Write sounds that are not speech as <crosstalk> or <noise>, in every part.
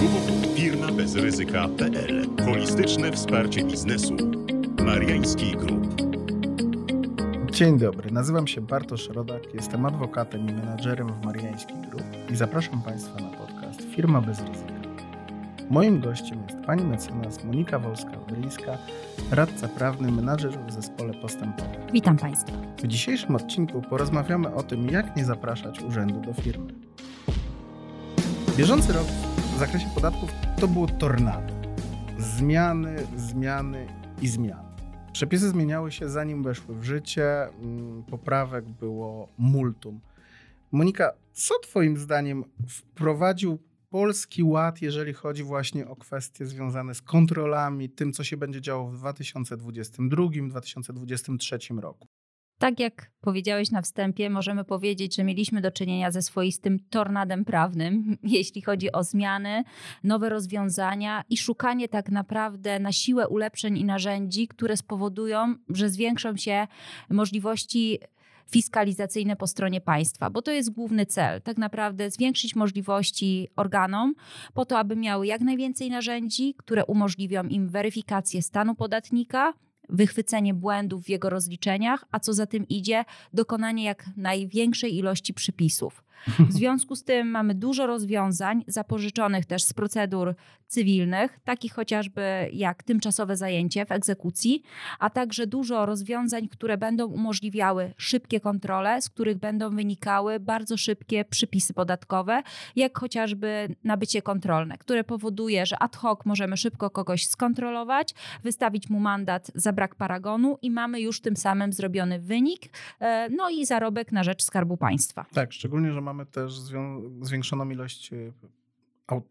www.firmabezryzyka.pl Holistyczne wsparcie biznesu. Mariański Group. Dzień dobry, nazywam się Bartosz Rodak, jestem adwokatem i menadżerem w Mariański Group i zapraszam Państwa na podcast Firma bez ryzyka. Moim gościem jest pani mecenas Monika Wolska-Bryjska, radca prawny, menadżer w zespole postępowym. Witam Państwa. W dzisiejszym odcinku porozmawiamy o tym, jak nie zapraszać urzędu do firmy. Bieżący rok zakresie podatków to było tornado. Zmiany, zmiany i zmiany. Przepisy zmieniały się zanim weszły w życie, mm, poprawek było multum. Monika, co Twoim zdaniem wprowadził Polski Ład, jeżeli chodzi właśnie o kwestie związane z kontrolami, tym, co się będzie działo w 2022-2023 roku? Tak jak powiedziałeś na wstępie, możemy powiedzieć, że mieliśmy do czynienia ze swoistym tornadem prawnym, <laughs> jeśli chodzi o zmiany, nowe rozwiązania i szukanie tak naprawdę na siłę ulepszeń i narzędzi, które spowodują, że zwiększą się możliwości fiskalizacyjne po stronie państwa, bo to jest główny cel. Tak naprawdę zwiększyć możliwości organom po to, aby miały jak najwięcej narzędzi, które umożliwią im weryfikację stanu podatnika, wychwycenie błędów w jego rozliczeniach, a co za tym idzie, dokonanie jak największej ilości przypisów. W związku z tym mamy dużo rozwiązań zapożyczonych też z procedur cywilnych, takich chociażby jak tymczasowe zajęcie w egzekucji, a także dużo rozwiązań, które będą umożliwiały szybkie kontrole, z których będą wynikały bardzo szybkie przypisy podatkowe, jak chociażby nabycie kontrolne, które powoduje, że ad hoc możemy szybko kogoś skontrolować, wystawić mu mandat za brak paragonu i mamy już tym samym zrobiony wynik, e, no i zarobek na rzecz Skarbu Państwa. Tak, szczególnie, że mamy też zwiększoną ilość e,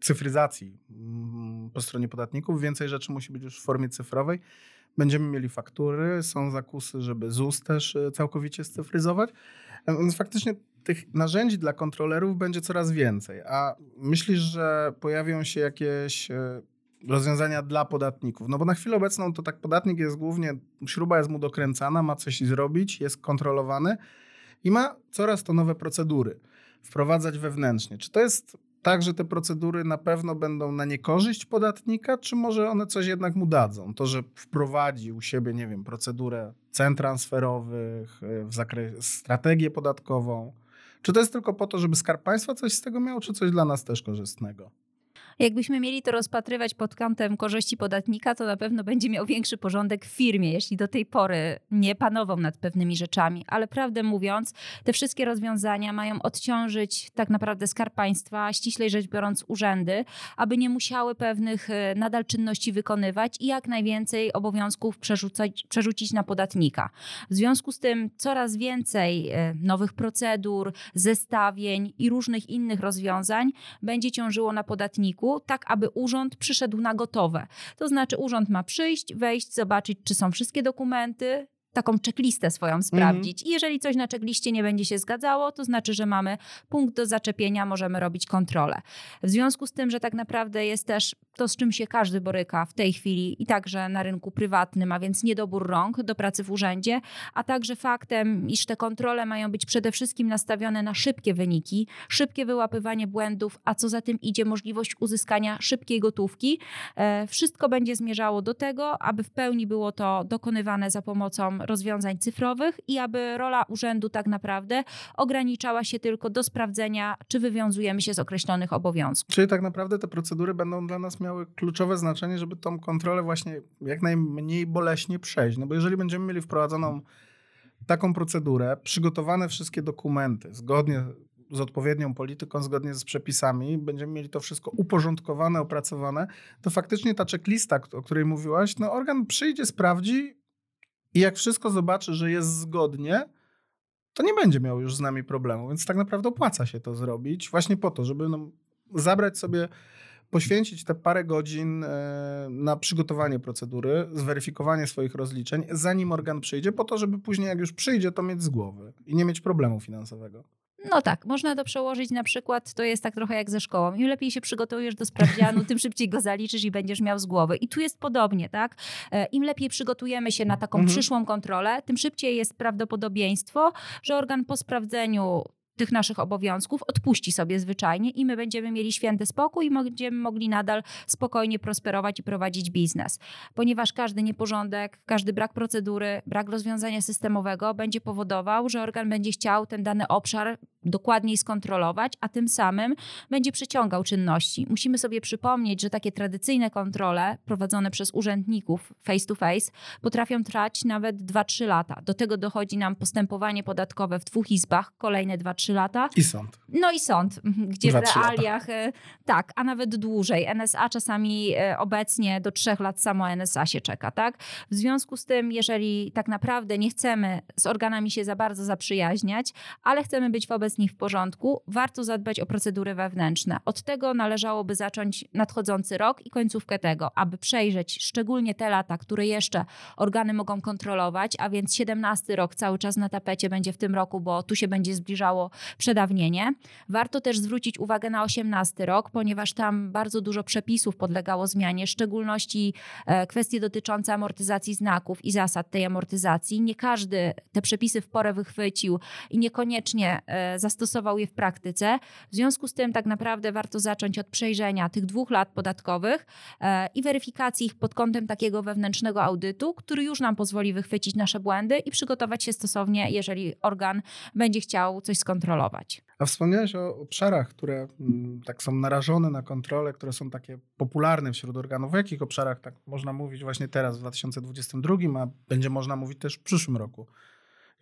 cyfryzacji mm, po stronie podatników. Więcej rzeczy musi być już w formie cyfrowej. Będziemy mieli faktury, są zakusy, żeby ZUS też e, całkowicie scyfryzować. E, więc faktycznie tych narzędzi dla kontrolerów będzie coraz więcej. A myślisz, że pojawią się jakieś rozwiązania dla podatników? No bo na chwilę obecną to tak podatnik jest głównie, śruba jest mu dokręcana, ma coś zrobić, jest kontrolowany i ma coraz to nowe procedury wprowadzać wewnętrznie. Czy to jest tak, że te procedury na pewno będą na niekorzyść podatnika, czy może one coś jednak mu dadzą? To, że wprowadzi u siebie, nie wiem, procedurę cen transferowych, e, w zakresie strategię podatkową. Czy to jest tylko po to, żeby Skarb Państwa coś z tego miał, czy coś dla nas też korzystnego? Jakbyśmy mieli to rozpatrywać pod kątem korzyści podatnika, to na pewno będzie miał większy porządek w firmie, jeśli do tej pory nie panował nad pewnymi rzeczami. Ale prawdę mówiąc, te wszystkie rozwiązania mają odciążyć tak naprawdę skarb państwa, ściślej rzecz biorąc urzędy, aby nie musiały pewnych e, nadal czynności wykonywać i jak najwięcej obowiązków przerzucać, przerzucić na podatnika. W związku z tym coraz więcej e, nowych procedur, zestawień i różnych innych rozwiązań będzie ciążyło na podatniku tak aby urząd przyszedł na gotowe. To znaczy, urząd ma przyjść, wejść, zobaczyć, czy są wszystkie dokumenty, taką checklistę swoją mhm. sprawdzić. I jeżeli coś na checkliście nie będzie się zgadzało, to znaczy, że mamy punkt do zaczepienia, możemy robić kontrolę. W związku z tym, że tak naprawdę jest też to, z czym się każdy boryka w tej chwili i także na rynku prywatnym, a więc niedobór rąk do pracy w urzędzie, a także faktem, iż te kontrole mają być przede wszystkim nastawione na szybkie wyniki, szybkie wyłapywanie błędów, a co za tym idzie możliwość uzyskania szybkiej gotówki. E, wszystko będzie zmierzało do tego, aby w pełni było to dokonywane za pomocą rozwiązań cyfrowych i aby rola urzędu tak naprawdę ograniczała się tylko do sprawdzenia, czy wywiązujemy się z określonych obowiązków. Czyli tak naprawdę te procedury będą dla nas miały kluczowe znaczenie, żeby tą kontrolę właśnie jak najmniej boleśnie przejść. No bo jeżeli będziemy mieli wprowadzoną taką procedurę, przygotowane wszystkie dokumenty zgodnie z odpowiednią polityką, zgodnie z przepisami, będziemy mieli to wszystko uporządkowane, opracowane, to faktycznie ta checklista, o której mówiłaś, no organ przyjdzie, sprawdzi i jak wszystko zobaczy, że jest zgodnie, to nie będzie miał już z nami problemu. Więc tak naprawdę opłaca się to zrobić właśnie po to, żeby no, zabrać sobie, poświęcić te parę godzin e, na przygotowanie procedury, zweryfikowanie swoich rozliczeń, zanim organ przyjdzie, po to, żeby później, jak już przyjdzie, to mieć z głowy i nie mieć problemu finansowego. No tak, można to przełożyć na przykład, to jest tak trochę jak ze szkołą. Im lepiej się przygotujesz do sprawdzianu, tym szybciej go zaliczysz i będziesz miał z głowy. I tu jest podobnie, tak? E, Im lepiej przygotujemy się na taką mhm. przyszłą kontrolę, tym szybciej jest prawdopodobieństwo, że organ po sprawdzeniu tych naszych obowiązków, odpuści sobie zwyczajnie i my będziemy mieli święty spokój i będziemy mogli nadal spokojnie prosperować i prowadzić biznes. Ponieważ każdy nieporządek, każdy brak procedury, brak rozwiązania systemowego będzie powodował, że organ będzie chciał ten dany obszar dokładniej skontrolować, a tym samym będzie przyciągał czynności. Musimy sobie przypomnieć, że takie tradycyjne kontrole prowadzone przez urzędników face to face potrafią trwać nawet 2-3 lata. Do tego dochodzi nam postępowanie podatkowe w dwóch izbach, kolejne 2-3 lata. I sąd. No i sąd, gdzie w 2-3 lata. realiach e, tak, a nawet dłużej. NSA czasami e, obecnie do trzech lat samo NSA się czeka, tak? W związku z tym, jeżeli tak naprawdę nie chcemy z organami się za bardzo zaprzyjaźniać, ale chcemy być wobec nich w porządku, warto zadbać o procedury wewnętrzne. Od tego należałoby zacząć nadchodzący rok i końcówkę tego, aby przejrzeć szczególnie te lata, które jeszcze organy mogą kontrolować, a więc 17 rok cały czas na tapecie będzie w tym roku, bo tu się będzie zbliżało przedawnienie. Warto też zwrócić uwagę na 18 rok, ponieważ tam bardzo dużo przepisów podlegało zmianie, w szczególności e, kwestie dotyczące amortyzacji znaków i zasad tej amortyzacji. Nie każdy te przepisy w porę wychwycił i niekoniecznie e, zastosował je w praktyce. W związku z tym tak naprawdę warto zacząć od przejrzenia tych dwóch lat podatkowych e, i weryfikacji ich pod kątem takiego wewnętrznego audytu, który już nam pozwoli wychwycić nasze błędy i przygotować się stosownie, jeżeli organ będzie chciał coś skontrolować. A wspomniałeś o obszarach, które mm, tak są narażone na kontrolę, które są takie popularne wśród organów. O jakich obszarach tak można mówić właśnie teraz w 2022, a będzie można mówić też w przyszłym roku?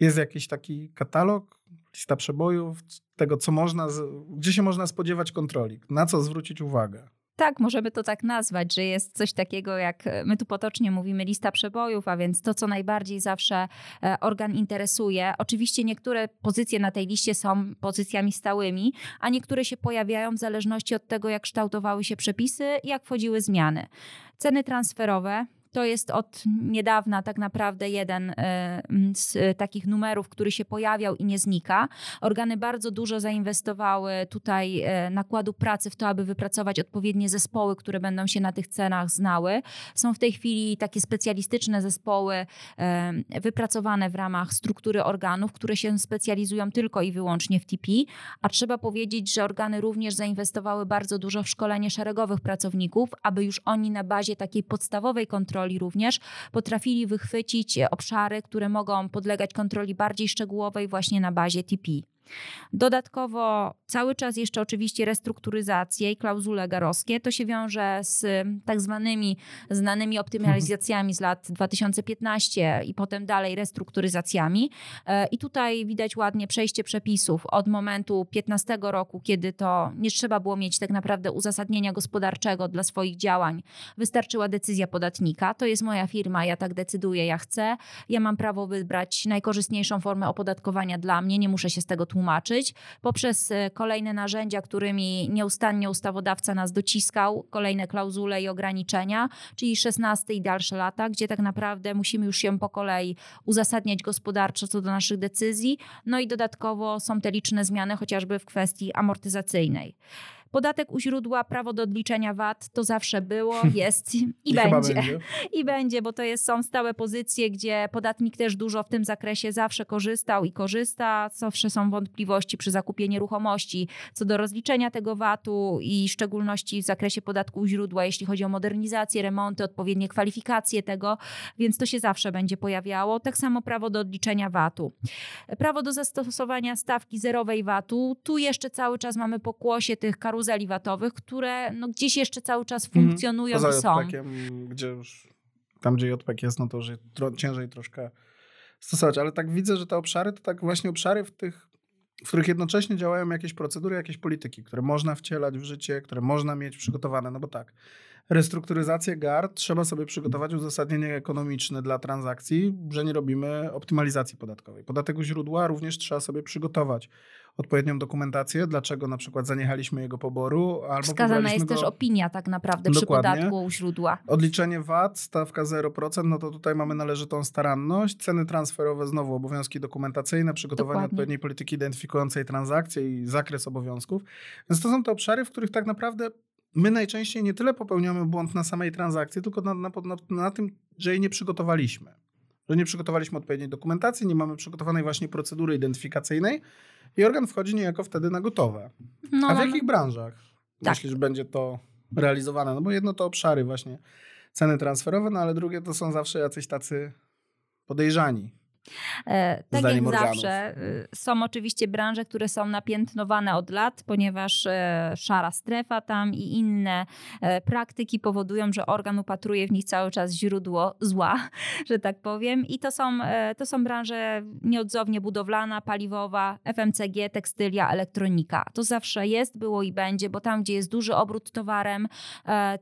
Jest jakiś taki katalog, lista przebojów, tego co można, gdzie się można spodziewać kontroli, na co zwrócić uwagę? Tak, możemy to tak nazwać, że jest coś takiego jak e, my tu potocznie mówimy lista przebojów, a więc to, co najbardziej zawsze e, organ interesuje. Oczywiście niektóre pozycje na tej liście są pozycjami stałymi, a niektóre się pojawiają w zależności od tego, jak kształtowały się przepisy i jak wchodziły zmiany. Ceny transferowe. To jest od niedawna tak naprawdę jeden e, z e, takich numerów, który się pojawiał i nie znika. Organy bardzo dużo zainwestowały tutaj e, nakładu pracy w to, aby wypracować odpowiednie zespoły, które będą się na tych cenach znały. Są w tej chwili takie specjalistyczne zespoły wypracowane w ramach struktury organów, które się specjalizują tylko i wyłącznie w TP, a trzeba powiedzieć, że organy również zainwestowały bardzo dużo w szkolenie szeregowych pracowników, aby już oni na bazie takiej podstawowej kontroli również potrafili wychwycić e, obszary, które mogą podlegać kontroli bardziej szczegółowej właśnie na bazie TP. Dodatkowo cały czas jeszcze oczywiście restrukturyzacje i klauzule garowskie. To się wiąże z tak zwanymi znanymi optymalizacjami z lat 2015 i potem dalej restrukturyzacjami. E, I tutaj widać ładnie przejście przepisów od momentu 15 roku, kiedy to nie trzeba było mieć tak naprawdę uzasadnienia gospodarczego dla swoich działań. Wystarczyła decyzja podatnika. To jest moja firma, ja tak decyduję, ja chcę. Ja mam prawo wybrać najkorzystniejszą formę opodatkowania dla mnie, nie muszę się z tego tłumaczyć. Poprzez e, kolejne narzędzia, którymi nieustannie ustawodawca nas dociskał, kolejne klauzule i ograniczenia, czyli 16 i dalsze lata, gdzie tak naprawdę musimy już się po kolei uzasadniać gospodarczo co do naszych decyzji. No i dodatkowo są te liczne zmiany, chociażby w kwestii amortyzacyjnej. Podatek u źródła, prawo do odliczenia VAT to zawsze było, <laughs> jest i, I będzie. będzie. I będzie, bo to jest, są stałe pozycje, gdzie podatnik też dużo w tym zakresie zawsze korzystał i korzysta. Zawsze są wątpliwości przy zakupie nieruchomości co do rozliczenia tego VAT-u i w szczególności w zakresie podatku u źródła, jeśli chodzi o modernizację, remonty, odpowiednie kwalifikacje tego, więc to się zawsze będzie pojawiało. Tak samo prawo do odliczenia VAT-u. Prawo do zastosowania stawki zerowej VAT-u. Tu jeszcze cały czas mamy pokłosie tych karuzeli VAT-owych, które no, gdzieś jeszcze cały czas Mhm. funkcjonują Poza i są. Gdzie już tam, gdzie JPEG jest, no to już tro, ciężej troszkę stosować. Ale tak widzę, że te obszary to tak właśnie obszary, w, tych, w których jednocześnie działają jakieś procedury, jakieś polityki, które można wcielać w życie, które można mieć przygotowane. No bo tak, restrukturyzację GAR trzeba sobie przygotować uzasadnienie ekonomiczne dla transakcji, że nie robimy optymalizacji podatkowej. Podatek u źródła również trzeba sobie przygotować odpowiednią dokumentację, dlaczego na przykład zaniechaliśmy jego poboru, albo Wskazana jest go... też opinia tak naprawdę przy Dokładnie. podatku u źródła. Odliczenie VAT, stawka 0%, no to tutaj mamy należytą staranność. Ceny transferowe, znowu obowiązki dokumentacyjne, przygotowanie Dokładnie. odpowiedniej polityki identyfikującej transakcje i zakres obowiązków. Więc to są te obszary, w których tak naprawdę my najczęściej nie tyle popełniamy błąd na samej transakcji, tylko na, na, na, na tym, że jej nie przygotowaliśmy. że nie przygotowaliśmy odpowiedniej dokumentacji, nie mamy przygotowanej właśnie procedury identyfikacyjnej i organ wchodzi niejako wtedy na gotowe. No, A w jakich branżach Tak. myślisz, będzie to realizowane? No bo jedno to obszary właśnie ceny transferowe, no ale drugie to są zawsze jacyś tacy podejrzani. E, tak Zdaniem jak organów. zawsze, y, są oczywiście branże, które są napiętnowane od lat, ponieważ e, szara strefa tam i inne e, praktyki powodują, że organ upatruje w nich cały czas źródło zła, <laughs> że tak powiem. I to są, to są branże nieodzownie budowlana, paliwowa, FMCG, tekstylia, elektronika. To zawsze jest, było i będzie, bo tam, gdzie jest duży obrót towarem,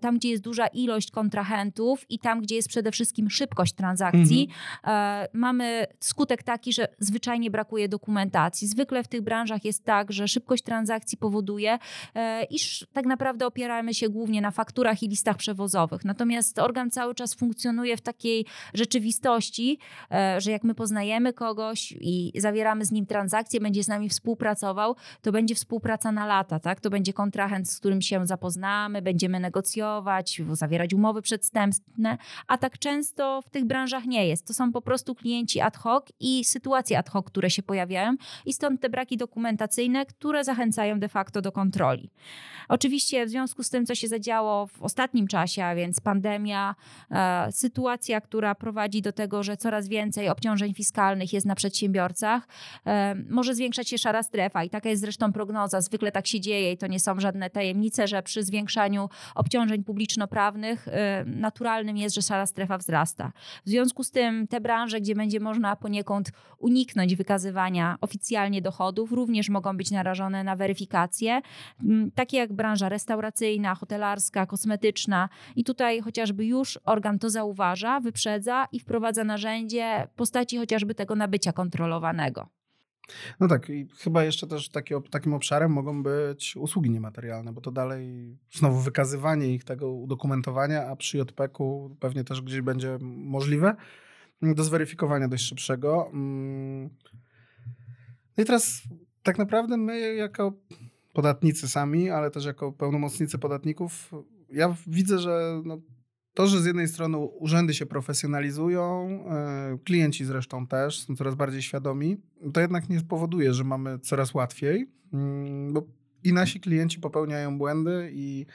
tam, gdzie jest duża ilość kontrahentów i tam, gdzie jest przede wszystkim szybkość transakcji, e, mamy skutek taki, że zwyczajnie brakuje dokumentacji. Zwykle w tych branżach jest tak, że szybkość transakcji powoduje, e, iż tak naprawdę opieramy się głównie na fakturach i listach przewozowych. Natomiast organ cały czas funkcjonuje w takiej rzeczywistości, e, że jak my poznajemy kogoś i zawieramy z nim transakcję, będzie z nami współpracował, to będzie współpraca na lata, tak? To będzie kontrahent, z którym się zapoznamy, będziemy negocjować, zawierać umowy przedstępne, a tak często w tych branżach nie jest. To są po prostu klienci ad hoc i sytuacje ad hoc, które się pojawiają i stąd te braki dokumentacyjne, które zachęcają de facto do kontroli. Oczywiście w związku z tym, co się zadziało w ostatnim czasie, a więc pandemia, e, sytuacja, która prowadzi do tego, że coraz więcej obciążeń fiskalnych jest na przedsiębiorcach, e, może zwiększać się szara strefa i taka jest zresztą prognoza. Zwykle tak się dzieje i to nie są żadne tajemnice, że przy zwiększaniu obciążeń publiczno-prawnych e, naturalnym jest, że szara strefa wzrasta. W związku z tym te branże, gdzie będzie można poniekąd uniknąć wykazywania oficjalnie dochodów, również mogą być narażone na weryfikację, m, takie jak branża restauracyjna, hotelarska, kosmetyczna. I tutaj chociażby już organ to zauważa, wyprzedza i wprowadza narzędzie w postaci chociażby tego nabycia kontrolowanego. No tak, i chyba jeszcze też taki, takim obszarem mogą być usługi niematerialne, bo to dalej znowu wykazywanie ich, tego udokumentowania, a przy JPK-u pewnie też gdzieś będzie możliwe do zweryfikowania dość szybszego. Mm. No i teraz tak naprawdę my jako podatnicy sami, ale też jako pełnomocnicy podatników, ja widzę, że no, to, że z jednej strony urzędy się profesjonalizują, e, klienci zresztą też są coraz bardziej świadomi, to jednak nie spowoduje, że mamy coraz łatwiej, mm, bo i nasi klienci popełniają błędy i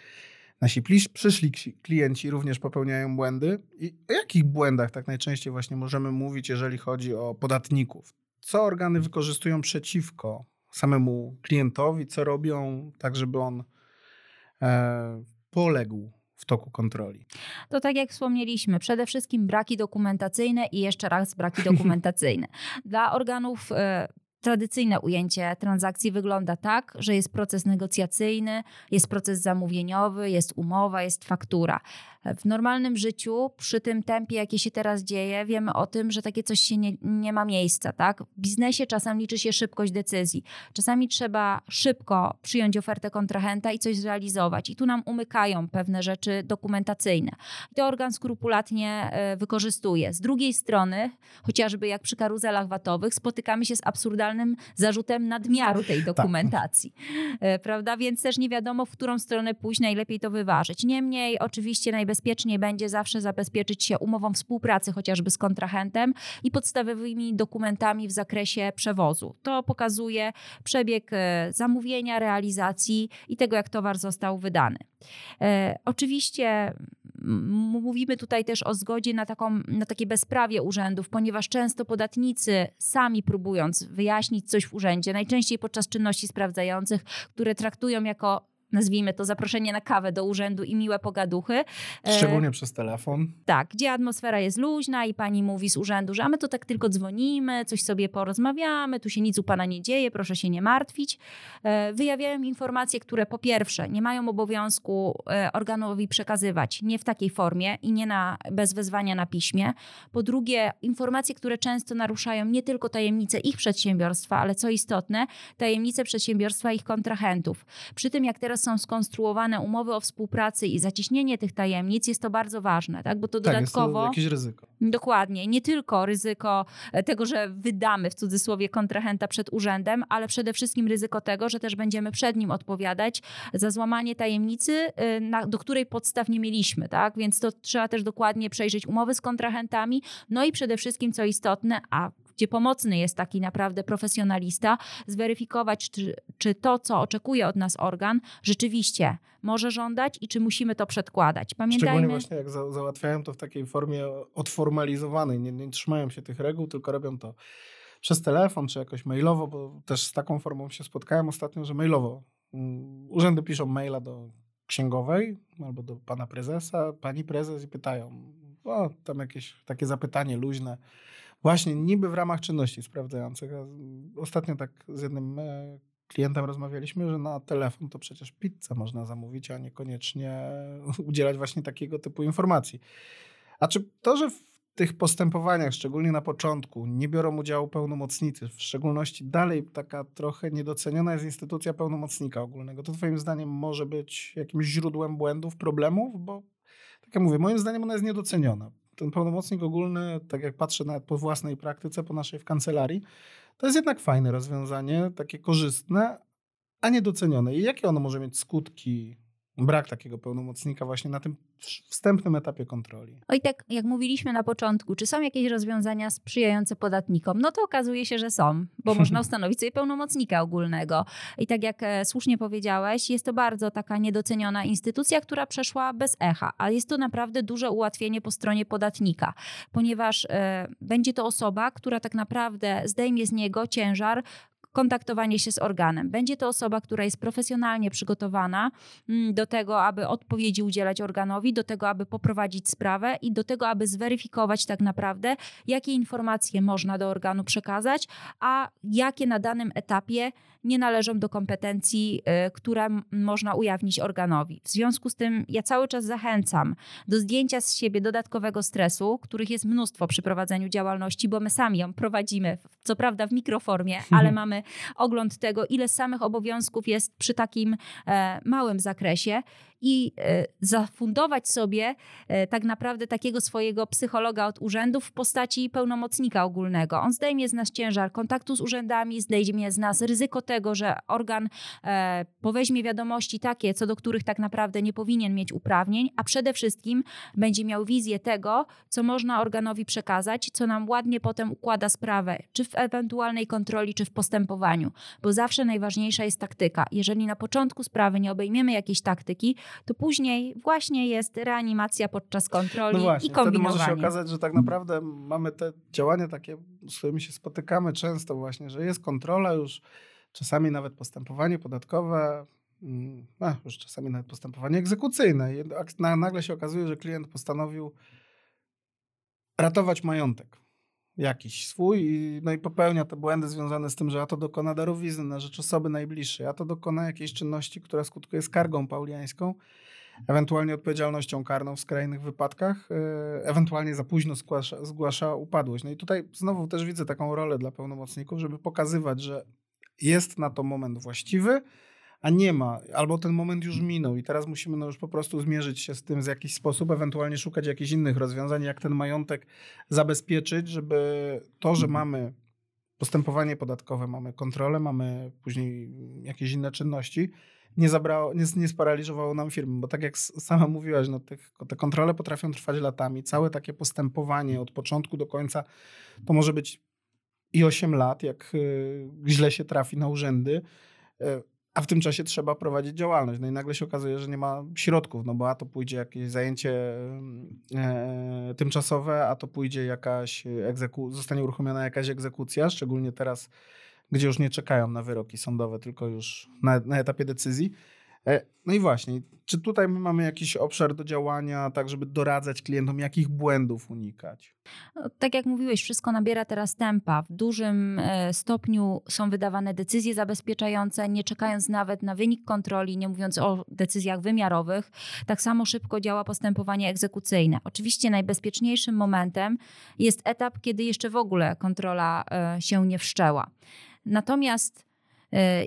nasi przyszli klienci również popełniają błędy. I o jakich błędach tak najczęściej właśnie możemy mówić, jeżeli chodzi o podatników? Co organy wykorzystują przeciwko samemu klientowi, co robią tak, żeby on e, poległ w toku kontroli? To tak jak wspomnieliśmy, przede wszystkim braki dokumentacyjne i jeszcze raz braki <laughs> dokumentacyjne. Dla organów e, tradycyjne ujęcie transakcji wygląda tak, że jest proces negocjacyjny, jest proces zamówieniowy, jest umowa, jest faktura. W normalnym życiu, przy tym tempie, jakie się teraz dzieje, wiemy o tym, że takie coś się nie, nie ma miejsca. Tak? W biznesie czasem liczy się szybkość decyzji. Czasami trzeba szybko przyjąć ofertę kontrahenta i coś zrealizować. I tu nam umykają pewne rzeczy dokumentacyjne. I to organ skrupulatnie e, wykorzystuje. Z drugiej strony, chociażby jak przy karuzelach VAT-owych, spotykamy się z absurdalnym zarzutem nadmiaru tej dokumentacji. E, Prawda? Więc też nie wiadomo, w którą stronę pójść, najlepiej to wyważyć. Niemniej, oczywiście najbezpieczniej będzie zawsze zabezpieczyć się umową współpracy, chociażby z kontrahentem i podstawowymi dokumentami w zakresie przewozu. To pokazuje przebieg e, zamówienia, realizacji i tego, jak towar został wydany. E, oczywiście mówimy tutaj też o zgodzie na, taką, na takie bezprawie urzędów, ponieważ często podatnicy sami próbując wyjaśnić coś w urzędzie, najczęściej podczas czynności sprawdzających, które traktują jako nazwijmy to zaproszenie na kawę do urzędu i miłe pogaduchy. e, Szczególnie przez telefon. tak, gdzie atmosfera jest luźna i pani mówi z urzędu, że a my to tak tylko dzwonimy, coś sobie porozmawiamy, tu się nic u pana nie dzieje, proszę się nie martwić. E, Wyjawiają informacje, które po pierwsze nie mają obowiązku e, organowi przekazywać, nie w takiej formie i nie na, bez wezwania na piśmie. Po drugie, informacje, które często naruszają nie tylko tajemnice ich przedsiębiorstwa, ale co istotne, tajemnice przedsiębiorstwa ich kontrahentów. Przy tym, jak teraz są skonstruowane umowy o współpracy i zacieśnienie tych tajemnic, jest to bardzo ważne, tak? bo to Tak, dodatkowo... jest to jakieś ryzyko. Dokładnie. Nie tylko ryzyko e, tego, że wydamy w cudzysłowie kontrahenta przed urzędem, ale przede wszystkim ryzyko tego, że też będziemy przed nim odpowiadać za złamanie tajemnicy, e, na, do której podstaw nie mieliśmy. Tak? Więc to trzeba też dokładnie przejrzeć umowy z kontrahentami. No i przede wszystkim, co istotne, a gdzie pomocny jest taki naprawdę profesjonalista, zweryfikować, czy, czy to, co oczekuje od nas organ, rzeczywiście może żądać i czy musimy to przedkładać. Szczególnie Pamiętajmy. właśnie jak za, załatwiają to w takiej formie odformalizowanej. Nie, nie trzymają się tych reguł, tylko robią to przez telefon czy jakoś mailowo, bo też z taką formą się spotkałem ostatnio, że mailowo. mm, Urzędy piszą maila do księgowej albo do pana prezesa, pani prezes i pytają, o, tam jakieś takie zapytanie luźne. Właśnie niby w ramach czynności sprawdzających. Ostatnio tak z jednym e, klientem rozmawialiśmy, że na telefon to przecież pizzę można zamówić, a niekoniecznie <laughs> udzielać właśnie takiego typu informacji. A czy to, że w tych postępowaniach, szczególnie na początku, nie biorą udziału pełnomocnicy, w szczególności dalej taka trochę niedoceniona jest instytucja pełnomocnika ogólnego, to Twoim zdaniem może być jakimś źródłem błędów, problemów? Bo tak jak mówię, moim zdaniem ona jest niedoceniona. Ten pełnomocnik ogólny, tak jak patrzę nawet po własnej praktyce, po naszej w kancelarii, to jest jednak fajne rozwiązanie, takie korzystne, a niedocenione. I jakie ono może mieć skutki, brak takiego pełnomocnika właśnie na tym wstępnym etapie kontroli? Oj, tak jak mówiliśmy na początku, czy są jakieś rozwiązania sprzyjające podatnikom? No to okazuje się, że są, bo można <laughs> ustanowić sobie pełnomocnika ogólnego. I tak jak e, słusznie powiedziałeś, jest to bardzo taka niedoceniona instytucja, która przeszła bez echa, a jest to naprawdę duże ułatwienie po stronie podatnika, ponieważ e, będzie to osoba, która tak naprawdę zdejmie z niego ciężar kontaktowanie się z organem. Będzie to osoba, która jest profesjonalnie przygotowana mm, do tego, aby odpowiedzi udzielać organowi, do tego, aby poprowadzić sprawę i do tego, aby zweryfikować tak naprawdę, jakie informacje można do organu przekazać, a jakie na danym etapie nie należą do kompetencji, y, które można ujawnić organowi. W związku z tym ja cały czas zachęcam do zdjęcia z siebie dodatkowego stresu, których jest mnóstwo przy prowadzeniu działalności, bo my sami ją prowadzimy, co prawda w mikroformie, <laughs> ale mamy ogląd tego, ile samych obowiązków jest przy takim e, małym zakresie i e, zafundować sobie e, tak naprawdę takiego swojego psychologa od urzędów w postaci pełnomocnika ogólnego. On zdejmie z nas ciężar kontaktu z urzędami, zdejmie z nas ryzyko tego, że organ e, poweźmie wiadomości takie, co do których tak naprawdę nie powinien mieć uprawnień, a przede wszystkim będzie miał wizję tego, co można organowi przekazać, co nam ładnie potem układa sprawę, czy w ewentualnej kontroli, czy w postępowaniu, bo zawsze najważniejsza jest taktyka. Jeżeli na początku sprawy nie obejmiemy jakiejś taktyki, to później właśnie jest reanimacja podczas kontroli No właśnie, i wtedy kombinowanie. może się okazać, że tak naprawdę mamy te działania takie, z którymi się spotykamy często właśnie, że jest kontrola już, czasami nawet postępowanie podatkowe, mm, a, już czasami nawet postępowanie egzekucyjne. I nagle się okazuje, że klient postanowił ratować majątek jakiś swój no i popełnia te błędy związane z tym, że a to dokona darowizny na rzecz osoby najbliższej, a to dokona jakiejś czynności, która skutkuje skargą pauliańską, ewentualnie odpowiedzialnością karną w skrajnych wypadkach, yy, ewentualnie za późno zgłasza, zgłasza upadłość. No i tutaj znowu też widzę taką rolę dla pełnomocników, żeby pokazywać, że jest na to moment właściwy, a nie ma, albo ten moment już minął i teraz musimy no już po prostu zmierzyć się z tym w jakiś sposób, ewentualnie szukać jakichś innych rozwiązań, jak ten majątek zabezpieczyć, żeby to, że mamy postępowanie podatkowe, mamy kontrolę, mamy później jakieś inne czynności, nie, zabrało, nie, nie sparaliżowało nam firmy, bo tak jak sama mówiłaś, no tych, te kontrole potrafią trwać latami, całe takie postępowanie od początku do końca to może być i 8 lat, jak y, źle się trafi na urzędy, y, a w tym czasie trzeba prowadzić działalność. No i nagle się okazuje, że nie ma środków, no bo a to pójdzie jakieś zajęcie e, tymczasowe, a to pójdzie jakaś egzeku- zostanie uruchomiona jakaś egzekucja, szczególnie teraz, gdzie już nie czekają na wyroki sądowe, tylko już na, na etapie decyzji. E, No i właśnie, czy tutaj my mamy jakiś obszar do działania, tak żeby doradzać klientom, jakich błędów unikać? No, Tak jak mówiłeś, wszystko nabiera teraz tempa. W dużym e, stopniu są wydawane decyzje zabezpieczające, nie czekając nawet na wynik kontroli, nie mówiąc o decyzjach wymiarowych. Tak samo szybko działa postępowanie egzekucyjne. Oczywiście najbezpieczniejszym momentem jest etap, kiedy jeszcze w ogóle kontrola e, się nie wszczęła. Natomiast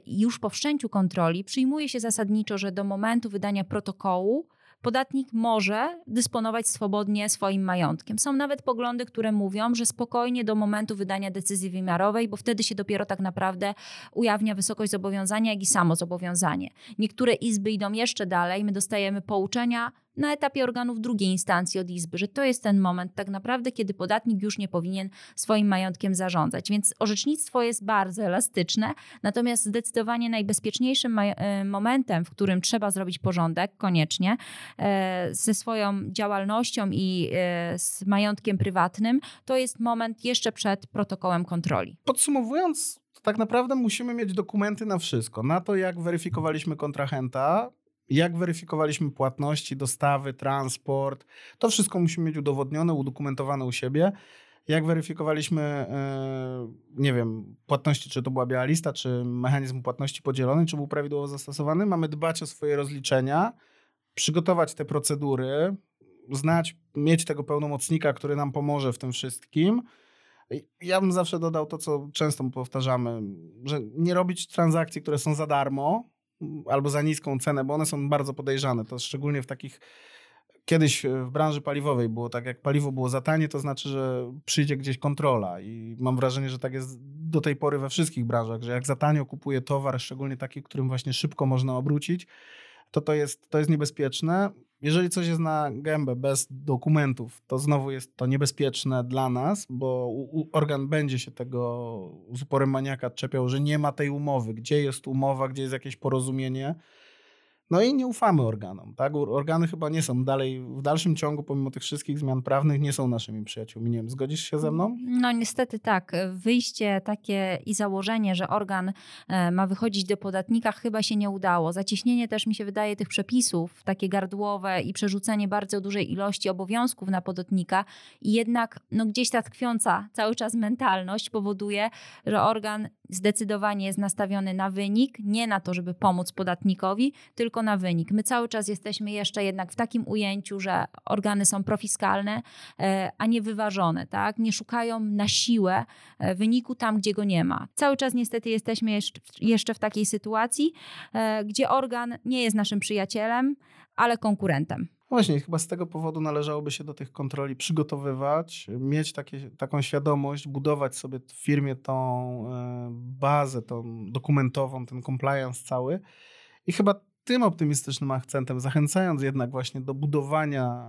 już po wszczęciu kontroli przyjmuje się zasadniczo, że do momentu wydania protokołu podatnik może dysponować swobodnie swoim majątkiem. Są nawet poglądy, które mówią, że spokojnie do momentu wydania decyzji wymiarowej, bo wtedy się dopiero tak naprawdę ujawnia wysokość zobowiązania, jak i samo zobowiązanie. Niektóre izby idą jeszcze dalej, my dostajemy pouczenia na etapie organów drugiej instancji od Izby, że to jest ten moment tak naprawdę, kiedy podatnik już nie powinien swoim majątkiem zarządzać. Więc orzecznictwo jest bardzo elastyczne, natomiast zdecydowanie najbezpieczniejszym e, momentem, w którym trzeba zrobić porządek koniecznie e, ze swoją działalnością i e, z majątkiem prywatnym, to jest moment jeszcze przed protokołem kontroli. Podsumowując, tak naprawdę musimy mieć dokumenty na wszystko. Na to, jak weryfikowaliśmy kontrahenta, jak weryfikowaliśmy płatności, dostawy, transport. To wszystko musimy mieć udowodnione, udokumentowane u siebie. Jak weryfikowaliśmy, e, nie wiem, płatności, czy to była biała lista, czy mechanizm płatności podzielony, czy był prawidłowo zastosowany, mamy dbać o swoje rozliczenia, przygotować te procedury, znać, mieć tego pełnomocnika, który nam pomoże w tym wszystkim. Ja bym zawsze dodał to, co często powtarzamy, że nie robić transakcji, które są za darmo, albo za niską cenę, bo one są bardzo podejrzane. To szczególnie w takich. Kiedyś w branży paliwowej było tak, jak paliwo było za tanie, to znaczy, że przyjdzie gdzieś kontrola. I mam wrażenie, że tak jest do tej pory we wszystkich branżach, że jak za tanio kupuję towar, szczególnie taki, którym właśnie szybko można obrócić, to to jest, to jest niebezpieczne. Jeżeli coś jest na gębę bez dokumentów, to znowu jest to niebezpieczne dla nas, bo organ będzie się tego z uporem maniaka czepiał, że nie ma tej umowy. Gdzie jest umowa, gdzie jest jakieś porozumienie? No i nie ufamy organom. Tak? Organy chyba nie są dalej, w dalszym ciągu, pomimo tych wszystkich zmian prawnych, nie są naszymi przyjaciółmi. Nie wiem, zgodzisz się ze mną? No niestety tak. Wyjście takie i założenie, że organ e, ma wychodzić do podatnika, chyba się nie udało. Zacieśnienie też mi się wydaje tych przepisów, takie gardłowe i przerzucenie bardzo dużej ilości obowiązków na podatnika i jednak no, gdzieś ta tkwiąca cały czas mentalność powoduje, że organ zdecydowanie jest nastawiony na wynik, nie na to, żeby pomóc podatnikowi, tylko na wynik. My cały czas jesteśmy jeszcze jednak w takim ujęciu, że organy są profiskalne, e, a nie wyważone, tak? Nie szukają na siłę e, wyniku tam, gdzie go nie ma. Cały czas niestety jesteśmy jeszcze w takiej sytuacji, e, gdzie organ nie jest naszym przyjacielem, ale konkurentem. Właśnie, chyba z tego powodu należałoby się do tych kontroli przygotowywać, mieć takie, taką świadomość, budować sobie w firmie tą e, bazę, tą dokumentową, ten compliance cały. I chyba tym optymistycznym akcentem, zachęcając jednak właśnie do budowania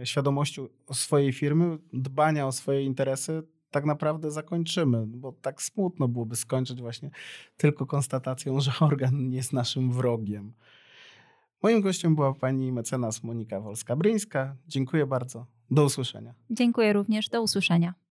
e, świadomości swojej firmy, dbania o swoje interesy, tak naprawdę zakończymy, bo tak smutno byłoby skończyć właśnie tylko konstatacją, że organ jest naszym wrogiem. Moim gościem była pani mecenas Monika Wolska-Bryńska. Dziękuję bardzo. Do usłyszenia. Dziękuję również. Do usłyszenia.